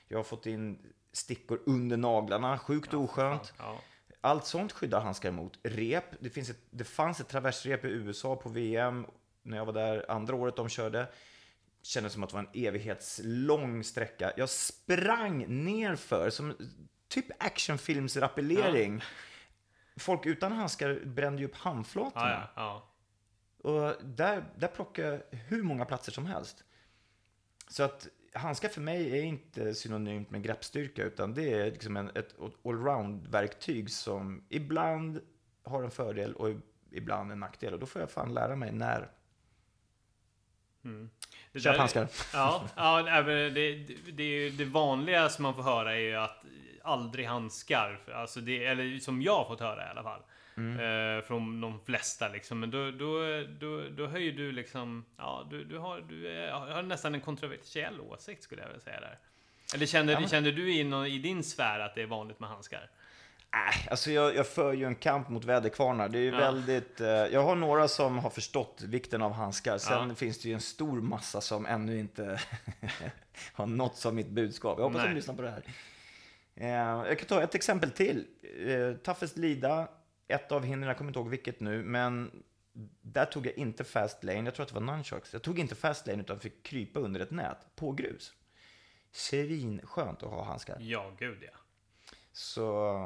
Jag har fått in stickor under naglarna, sjukt oskönt. Ja. Allt sånt skyddar handskar emot. Rep, det, finns ett, det fanns ett traversrep i USA på VM när jag var där andra året de körde. Kändes som att det var en evighetslång sträcka. Jag sprang nerför som typ actionfilmsrappellering. Folk utan handskar brände ju upp handflatorna. Ja, ja, ja. Och där, där plockar jag hur många platser som helst. Så att handskar för mig är inte synonymt med greppstyrka utan det är liksom en, ett allround-verktyg som ibland har en fördel och ibland en nackdel. Och då får jag fan lära mig när. Det Köp handskar. Ja, ja det, det, det, det vanliga som man får höra är ju att aldrig handskar. Alltså det, eller som jag har fått höra i alla fall. Mm. Eh, från de flesta liksom. Men då, då, då, då höjer du liksom... Ja, du, du, har, du är, har nästan en kontroversiell åsikt skulle jag vilja säga där. Eller kände, Ja, men- kände du in i din sfär att det är vanligt med handskar? Äh, alltså jag, jag för ju en kamp mot väderkvarnar. Det är Ja. väldigt... Eh, jag har några som har förstått vikten av handskar. Sen Ja. finns det ju en stor massa som ännu inte har nåtts av mitt budskap. Jag hoppas Nej. de lyssnar på det här. Eh, jag kan ta ett exempel till. Eh, Toughest Lida, ett av hindren, jag kommer inte ihåg vilket nu, men där tog jag inte fast lane. Jag tror att det var nunchucks. Jag tog inte fast lane utan fick krypa under ett nät på grus. Svinskönt att ha handskar. Ja, gud ja. Så,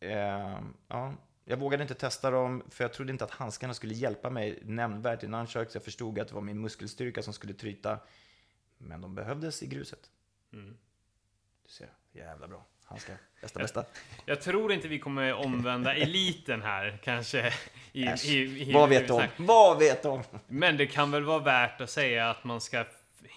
eh, ja. Jag vågade inte testa dem, för jag trodde inte att handskarna skulle hjälpa mig nämnvärt i nunchucks. Jag förstod att det var min muskelstyrka som skulle tryta. Men de behövdes i gruset. Mm. Du ser, jävla bra. Handskar, bästa bästa. Jag tror inte vi kommer omvända eliten här, kanske. I, Äsch. i, i, Vad vet de? Vad vet de? Men det kan väl vara värt att säga att man ska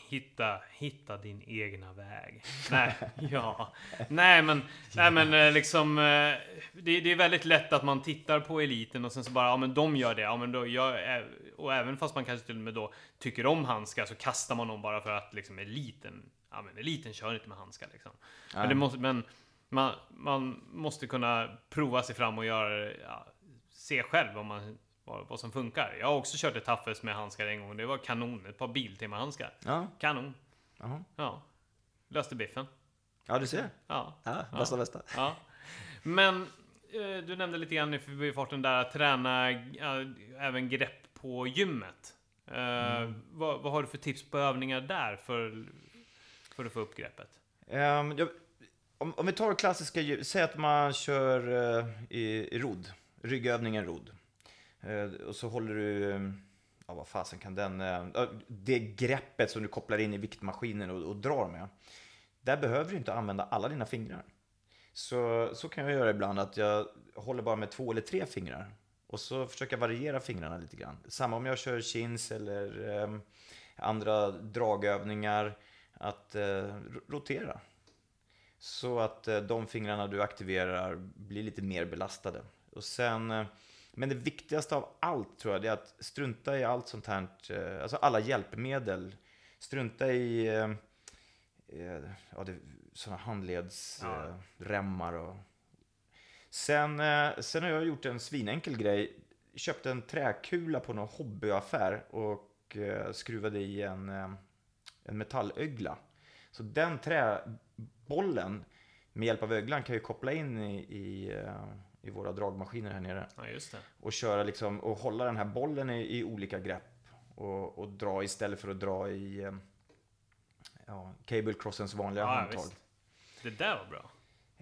hitta, hitta din egna väg. Nej, ja. Nej men, nej, men eh, liksom, eh, det, det är väldigt lätt att man tittar på eliten och sen så bara, ja men de gör det, ja men då gör, eh, och även fast man kanske till och med då tycker om handskar så kastar man dem bara för att liksom eliten, ja men eliten kör inte med handskar liksom. Men, det måste, men man, man måste kunna prova sig fram och göra, ja, se själv vad, man, vad, vad som funkar. Jag har också kört ett Taffes med handskar en gång. Det var kanon. Ett par Biltema-handskar. Ja, Kanon. Jaha. Ja. Löste biffen. ja du ser. Ja. Ja, bästa bästa. ja. Men eh, du nämnde lite grann i förbifarten där att träna ja, även grepp på gymmet. Eh, vad, vad har du för tips på övningar där för, för att få upp greppet? Ehm, jag, om, om vi tar klassiska djur, säg att man kör eh, i, i rodd, ryggövningen rodd. Eh, och så håller du, ja vad fasen kan den, eh, det greppet som du kopplar in i viktmaskinen och, och drar med. Där behöver du inte använda alla dina fingrar. Så, så kan jag göra ibland att jag håller bara med två eller tre fingrar. Och så försöker jag variera fingrarna lite grann. Samma om jag kör chins eller eh, andra dragövningar. Att eh, rotera. Så att eh, de fingrarna du aktiverar blir lite mer belastade. Och sen, eh, men det viktigaste av allt tror jag, är att strunta i allt sånt här, eh, alltså alla hjälpmedel. Strunta i ja, det, såna handledsremmar. Ja. Och... Sen, sen har jag gjort en svinenkel grej. Köpte en träkula på någon hobbyaffär och skruvade i en, en metallögla. Så den träbollen med hjälp av öglan kan ju koppla in i, i, eh, i våra dragmaskiner här nere. Ja. Och köra liksom, och hålla den här bollen i, i olika grepp. Och, och dra istället för att dra i eh, ja, Cable Crossens vanliga Ja, handtag. visst. Det där var bra.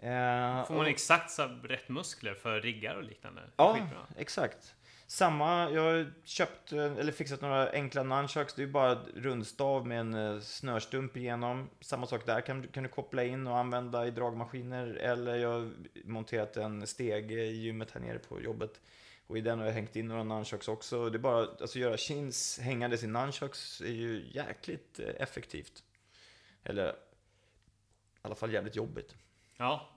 Eh, Får man och- exakt rätt muskler för riggar och liknande? Ja, Skitbra. exakt. Samma, jag har köpt eh, eller fixat några enkla nunchucks. Det är bara rundstav med en eh, snörstump igenom. Samma sak där kan, du- kan du koppla in och använda i dragmaskiner. Eller jag har monterat en stege i gymmet här nere på jobbet. Och i den har jag hängt in några nunchucks också. Det är bara, alltså göra chins hängandes i nunchucks är ju jäkligt eh, effektivt. Eller i alla fall jävligt jobbigt. Ja,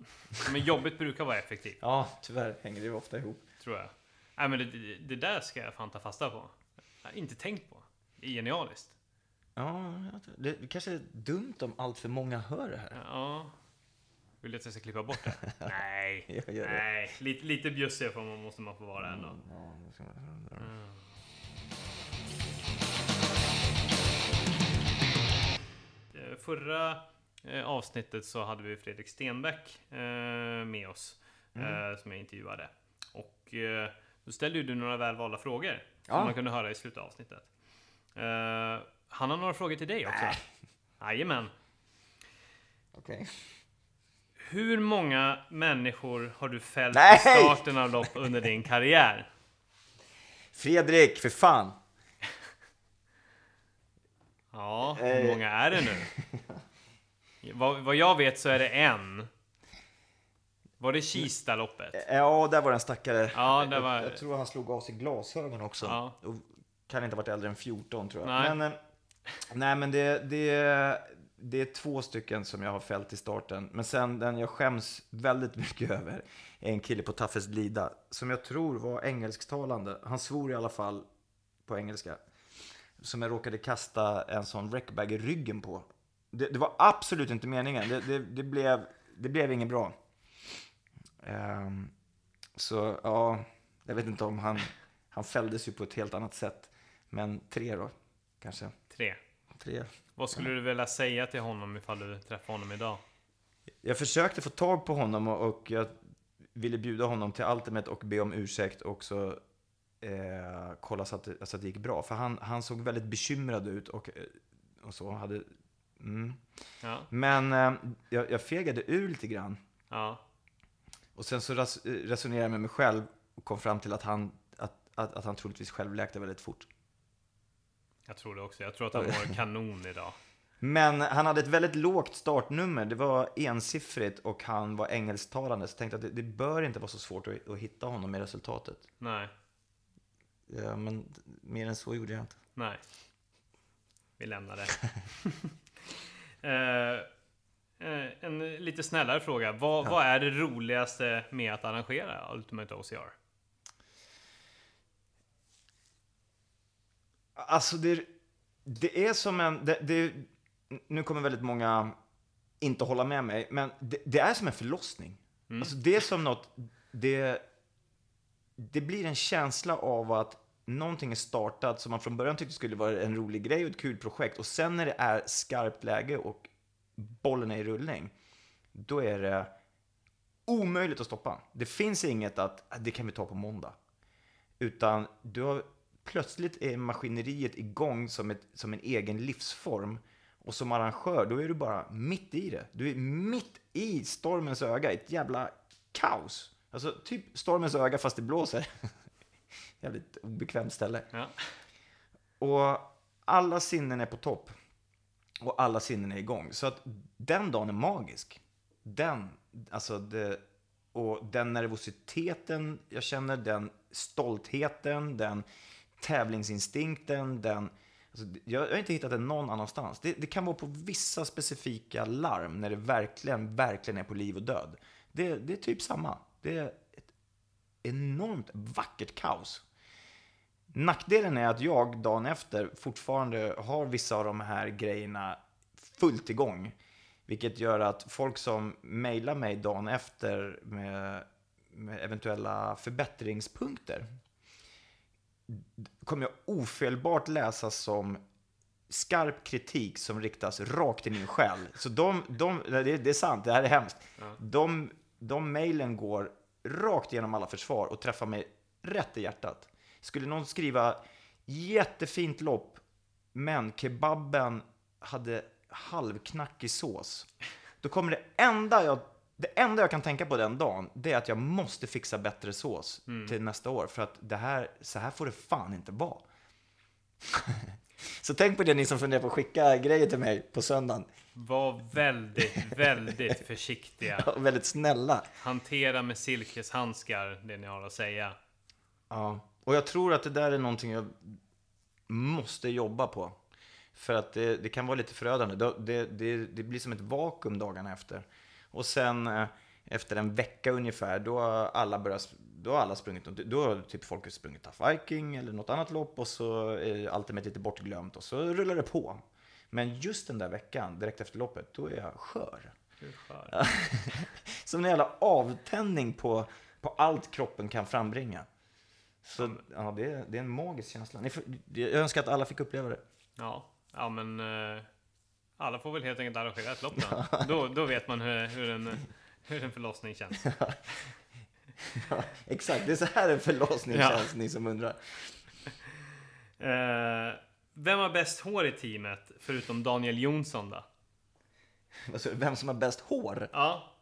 men jobbet brukar vara effektivt, Ja, tyvärr hänger det ju ofta ihop. tror jag. Nej, men det, det, det där ska jag fan ta fasta på. Jag har inte tänkt på. Det är genialiskt. Ja, det kanske är dumt om allt för många hör det här. Ja. Vill du att jag ska klippa bort det? Nej. Nej, lite, lite bjussig får man, måste man få vara ändå. Ja, ska man- Eh, Förra eh, avsnittet så hade vi Fredrik Stenbeck eh, med oss. Mm. Som jag intervjuade. Och då ställde ju du några välvalda frågor. Ja. Som man kunde höra i slutet av avsnittet. Eh, han har några frågor till dig också. Nej. Jajamän. Okej. Hur många människor har du fällt Nej! i starten av lopp under din karriär? Fredrik, för fan! Ja, hur Eh. många är det nu? vad, vad jag vet så är det en. Var det Kista-loppet? Ja, där var den stackare. Ja, det var- jag, jag tror han slog av sig glasögon också. Ja. Och kan inte ha varit äldre än 14 tror jag. Nej. Men, eh, nej, men det, det, det är två stycken som jag har fällt i starten. Men sen den jag skäms väldigt mycket över är en kille på Toughest Lida som jag tror var engelsktalande. Han svor i alla fall på engelska. Som jag råkade kasta en sån wreckbag i ryggen på. det, det var absolut inte meningen. Det, det, det, blev, det blev inget bra. Ehm, så ja, jag vet inte om han, han fälldes ju på ett helt annat sätt. Men tre då, kanske. Tre. Tre. Vad skulle du vilja säga till honom ifall du träffar honom idag? Jag försökte få tag på honom och, och jag ville bjuda honom till Ultimate och be om ursäkt och också eh, kolla så att, det, så att det gick bra. För han, han såg väldigt bekymrad ut och, och så. Hade, mm. Ja. Men eh, jag, jag fegade ur lite grann. Ja. Och sen så res, resonerade jag med mig själv och kom fram till att han, att, att, att han troligtvis själv läkte väldigt fort. Jag tror det också. Jag tror att han mår kanon idag. Men han hade ett väldigt lågt startnummer. Det var ensiffrigt och han var engelsktalande. Så jag tänkte att det, det bör inte vara så svårt att, att hitta honom i resultatet. Nej. Ja, men mer än så gjorde jag inte. Nej. Vi lämnar det. Eh, en lite snällare fråga. Vad, Ja. vad är det roligaste med att arrangera Ultimate OCR? Alltså det, det är som en... Det, det, nu kommer väldigt många inte hålla med mig, men det, det är som en förlossning. Mm. Alltså det är som något... Det, det blir en känsla av att någonting är startat som man från början tyckte skulle vara en rolig grej och ett kul projekt. Och sen när det är skarpt läge och bollen är i rullning, då är det omöjligt att stoppa. Det finns inget att "Ah, det kan vi ta på måndag. Utan du har, plötsligt är maskineriet igång som, ett, som en egen livsform. Och som arrangör, då är du bara mitt i det. Du är mitt i stormens öga, ett jävla kaos. Alltså typ stormens öga fast det blåser. Jävligt obekvämt ställe. Ja. Och alla sinnen är på topp. Och alla sinnen är igång. Så att den dagen är magisk. Den, alltså det, och den nervositeten jag känner, den stoltheten, den tävlingsinstinkten, den... Alltså, jag, har inte hittat den någon annanstans. Det, det kan vara på vissa specifika larm när det verkligen, verkligen är på liv och död. Det, det är typ samma. Det är ett enormt vackert kaos. Nackdelen är att jag dagen efter fortfarande har vissa av de här grejerna fullt igång. Vilket gör att folk som mejlar mig dagen efter med, med eventuella förbättringspunkter kommer jag ofelbart läsa som skarp kritik som riktas rakt i min själ. Så de, de, det, det är sant, det här är hemskt. De, de mejlen går rakt igenom alla försvar och träffar mig rätt i hjärtat. Skulle någon skriva jättefint lopp, men kebaben hade halvknackig sås. Då kommer det enda jag, det enda jag kan tänka på den dagen, det är att jag måste fixa bättre sås till nästa år. För att det här, så här får det fan inte vara. så tänk på det ni som funderar på att skicka grejer till mig på söndagen. Var väldigt, väldigt försiktiga. Och väldigt snälla. Hantera med silkeshandskar det ni har att säga. Ja, och jag tror att det där är någonting jag måste jobba på. För att det, det kan vara lite förödande. Det, det, det, blir som ett vakuum dagarna efter. Och sen eh, efter en vecka ungefär, då har alla, börjat, då har alla sprungit, då har typ folk sprungit Tough Viking eller något annat lopp och så är Ultimate lite bortglömt och så rullar det på. Men just den där veckan, direkt efter loppet, då är jag skör. Hur skör. Som en jävla avtändning på, på allt kroppen kan frambringa. Så ja, det, är, det är en magisk känsla. Jag önskar att alla fick uppleva det. Ja, ja men eh, alla får väl helt enkelt arrangera ett lopp då. Då, då vet man hur, hur, en, hur en förlossning känns. Ja, exakt, det är så här en förlossning Ja. känns, ni som undrar. Eh, vem har bäst hår i teamet förutom Daniel Jonsson då? Alltså, vem som har bäst hår? Ja.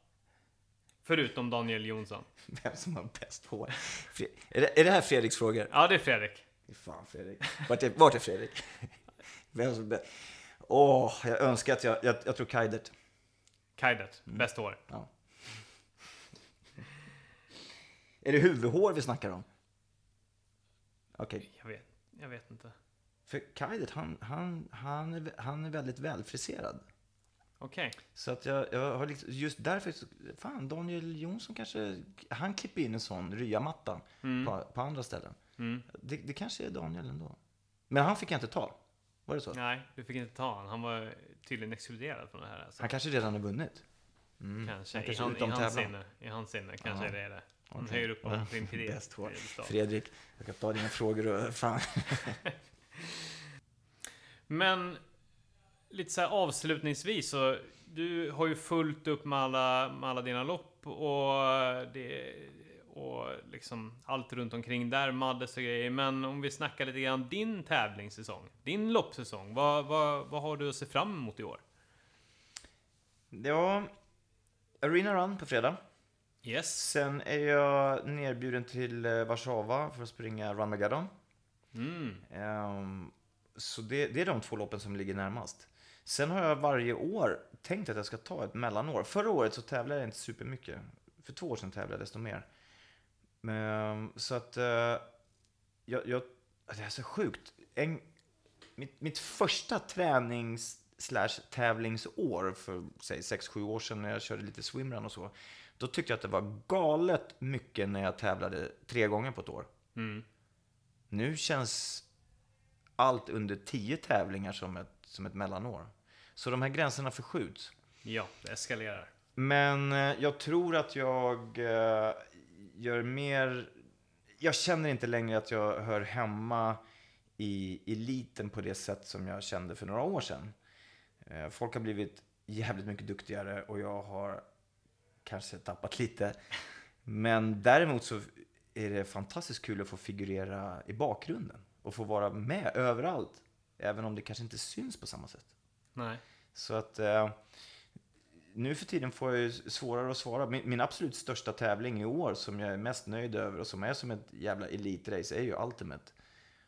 Förutom Daniel Jonsson. Vem som har bäst hår? Fre- Är det, är det här Fredriks frågor? Ja, det är Fredrik. Fan Fredrik. Vart är, vart är Fredrik? Vem som bäst? Åh, jag önskar att jag, jag, jag tror Kaidert. Kajdet, bäst hår. Ja. Är det huvudhår vi snackar om? Okej, Jag vet, jag vet inte. för Kaidert han, han, han, är, han är väldigt välfriserad. Okej. Så att jag, jag har liksom, just därför, fan Daniel Jonsson kanske, han klipper in en sån ryamatta på, på andra ställen. Mm. Det, det kanske är Daniel ändå. Men han fick jag inte ta. Var det så? Nej, du fick inte ta honom. Han var tydligen exkluderad från det här. Alltså. Han kanske redan har vunnit? Mm. Kanske. Han I, han, i, hans sinne, I hans sinne kanske Ja. det är det. Han Okej. höjer upp honom imperiet. hår. Fredrik, jag kan ta dina frågor och fan. Men lite så avslutningsvis så du har ju fullt upp med alla, med alla dina lopp och det och liksom allt runt omkring där, Maddes och grejer. Men om vi snackar lite grann din tävlingssäsong, din loppsäsong. Vad, vad, vad har du att se fram emot i år? Ja, Arena Run på fredag. Yes. Sen är jag nerbjuden till eh, Warszawa för att springa Run Magadon. Mm. Ehm, så det, det är de två loppen som ligger närmast. Sen har jag varje år tänkt att jag ska ta ett mellanår. Förra året så tävlade jag inte supermycket. För två år sedan tävlade jag desto mer. Men, så att eh, jag, jag, det är så sjukt. En, mitt, mitt första tränings slash tävlingsår för säg 6-7 år sedan när jag körde lite swimrun och så. Då tyckte jag att det var galet mycket när jag tävlade tre gånger på ett år. Mm. Nu känns allt under 10 tävlingar som ett, som ett mellanår. Så de här gränserna förskjuts. Ja, det eskalerar. Men eh, jag tror att jag eh, gör mer... Jag känner inte längre att jag hör hemma i eliten på det sätt som jag kände för några år sedan. Eh, Folk har blivit jävligt mycket duktigare och jag har kanske tappat lite. Men däremot så är det fantastiskt kul att få figurera i bakgrunden och få vara med överallt. Även om det kanske inte syns på samma sätt. Nej. Så att eh, nu för tiden får jag ju svårare att svara. Min, min absolut största tävling i år som jag är mest nöjd över och som är som ett jävla elitrace är ju Ultimate.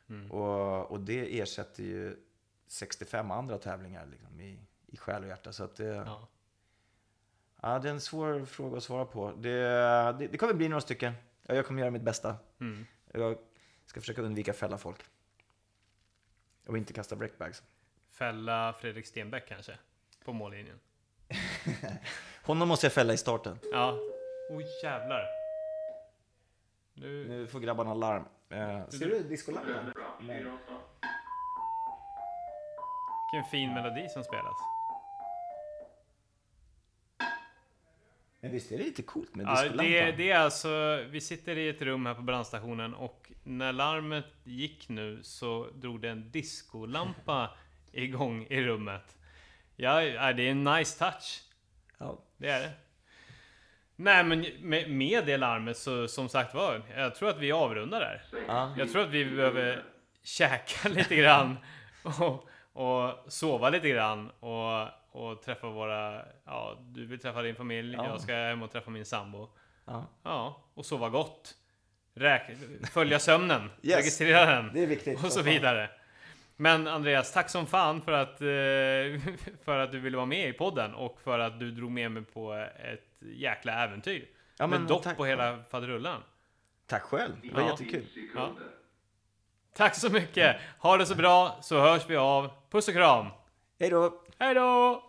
Mm. Och, och det ersätter ju 65 andra tävlingar liksom, i, i själ och hjärta. Så att det, ja. Ja. det är en svår fråga att svara på. Det, det, det kommer bli några stycken. Ja, Jag kommer göra mitt bästa. Mm. Jag ska försöka undvika fälla folk. Och inte kasta breakbags. Fälla Fredrik Stenbeck kanske? På mållinjen. Honom måste jag fälla i starten. Ja. Oj jävlar. Nu... Nu får grabbarna larm. Eh, ser du diskolampan? Nej. Vilken fin melodi som spelas. Men visst är det lite coolt med Ja, diskolampan? det, det är alltså, vi sitter i ett rum här på brandstationen och när larmet gick nu så drog det en diskolampa igång i rummet. Ja, ja, det är en nice touch. Ja. Det är det. Nej men med, med det larmet så som sagt var, jag tror att vi avrundar där. Ja. Jag tror att vi behöver käka lite grann och, och sova lite grann och, och träffa våra, ja du vill träffa din familj, Ja. jag ska hem och träffa min sambo. Ja. Ja, och sova gott. Räk, följa sömnen, Yes. registrera den Det är viktigt. och så vidare. Men Andreas, tack som fan för att, eh, för att du ville vara med i podden och för att du drog med mig på ett jäkla äventyr. Ja, med men dopp tack. på hela faderullan. Tack själv. Det var Ja. jättekul. Ja. Tack så mycket! Ha det så bra så hörs vi av. Puss och kram! Hej då! Hej då!